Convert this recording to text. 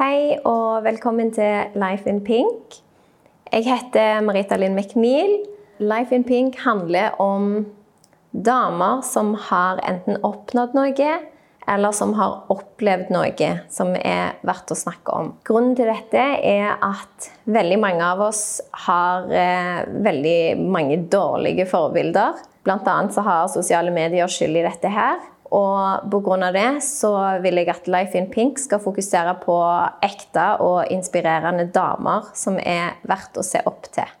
Hei og velkommen til Life in Pink. Jeg heter Marita Linn McNeil. Life in Pink handler om damer som har enten oppnådd noe, eller som har opplevd noe som er verdt å snakke om. Grunnen til dette er at veldig mange av oss har eh, veldig mange dårlige forbilder. Blant annet så har sosiale medier skyld i dette her. Og pga. det så vil jeg at Life in Pink skal fokusere på ekte og inspirerende damer som er verdt å se opp til.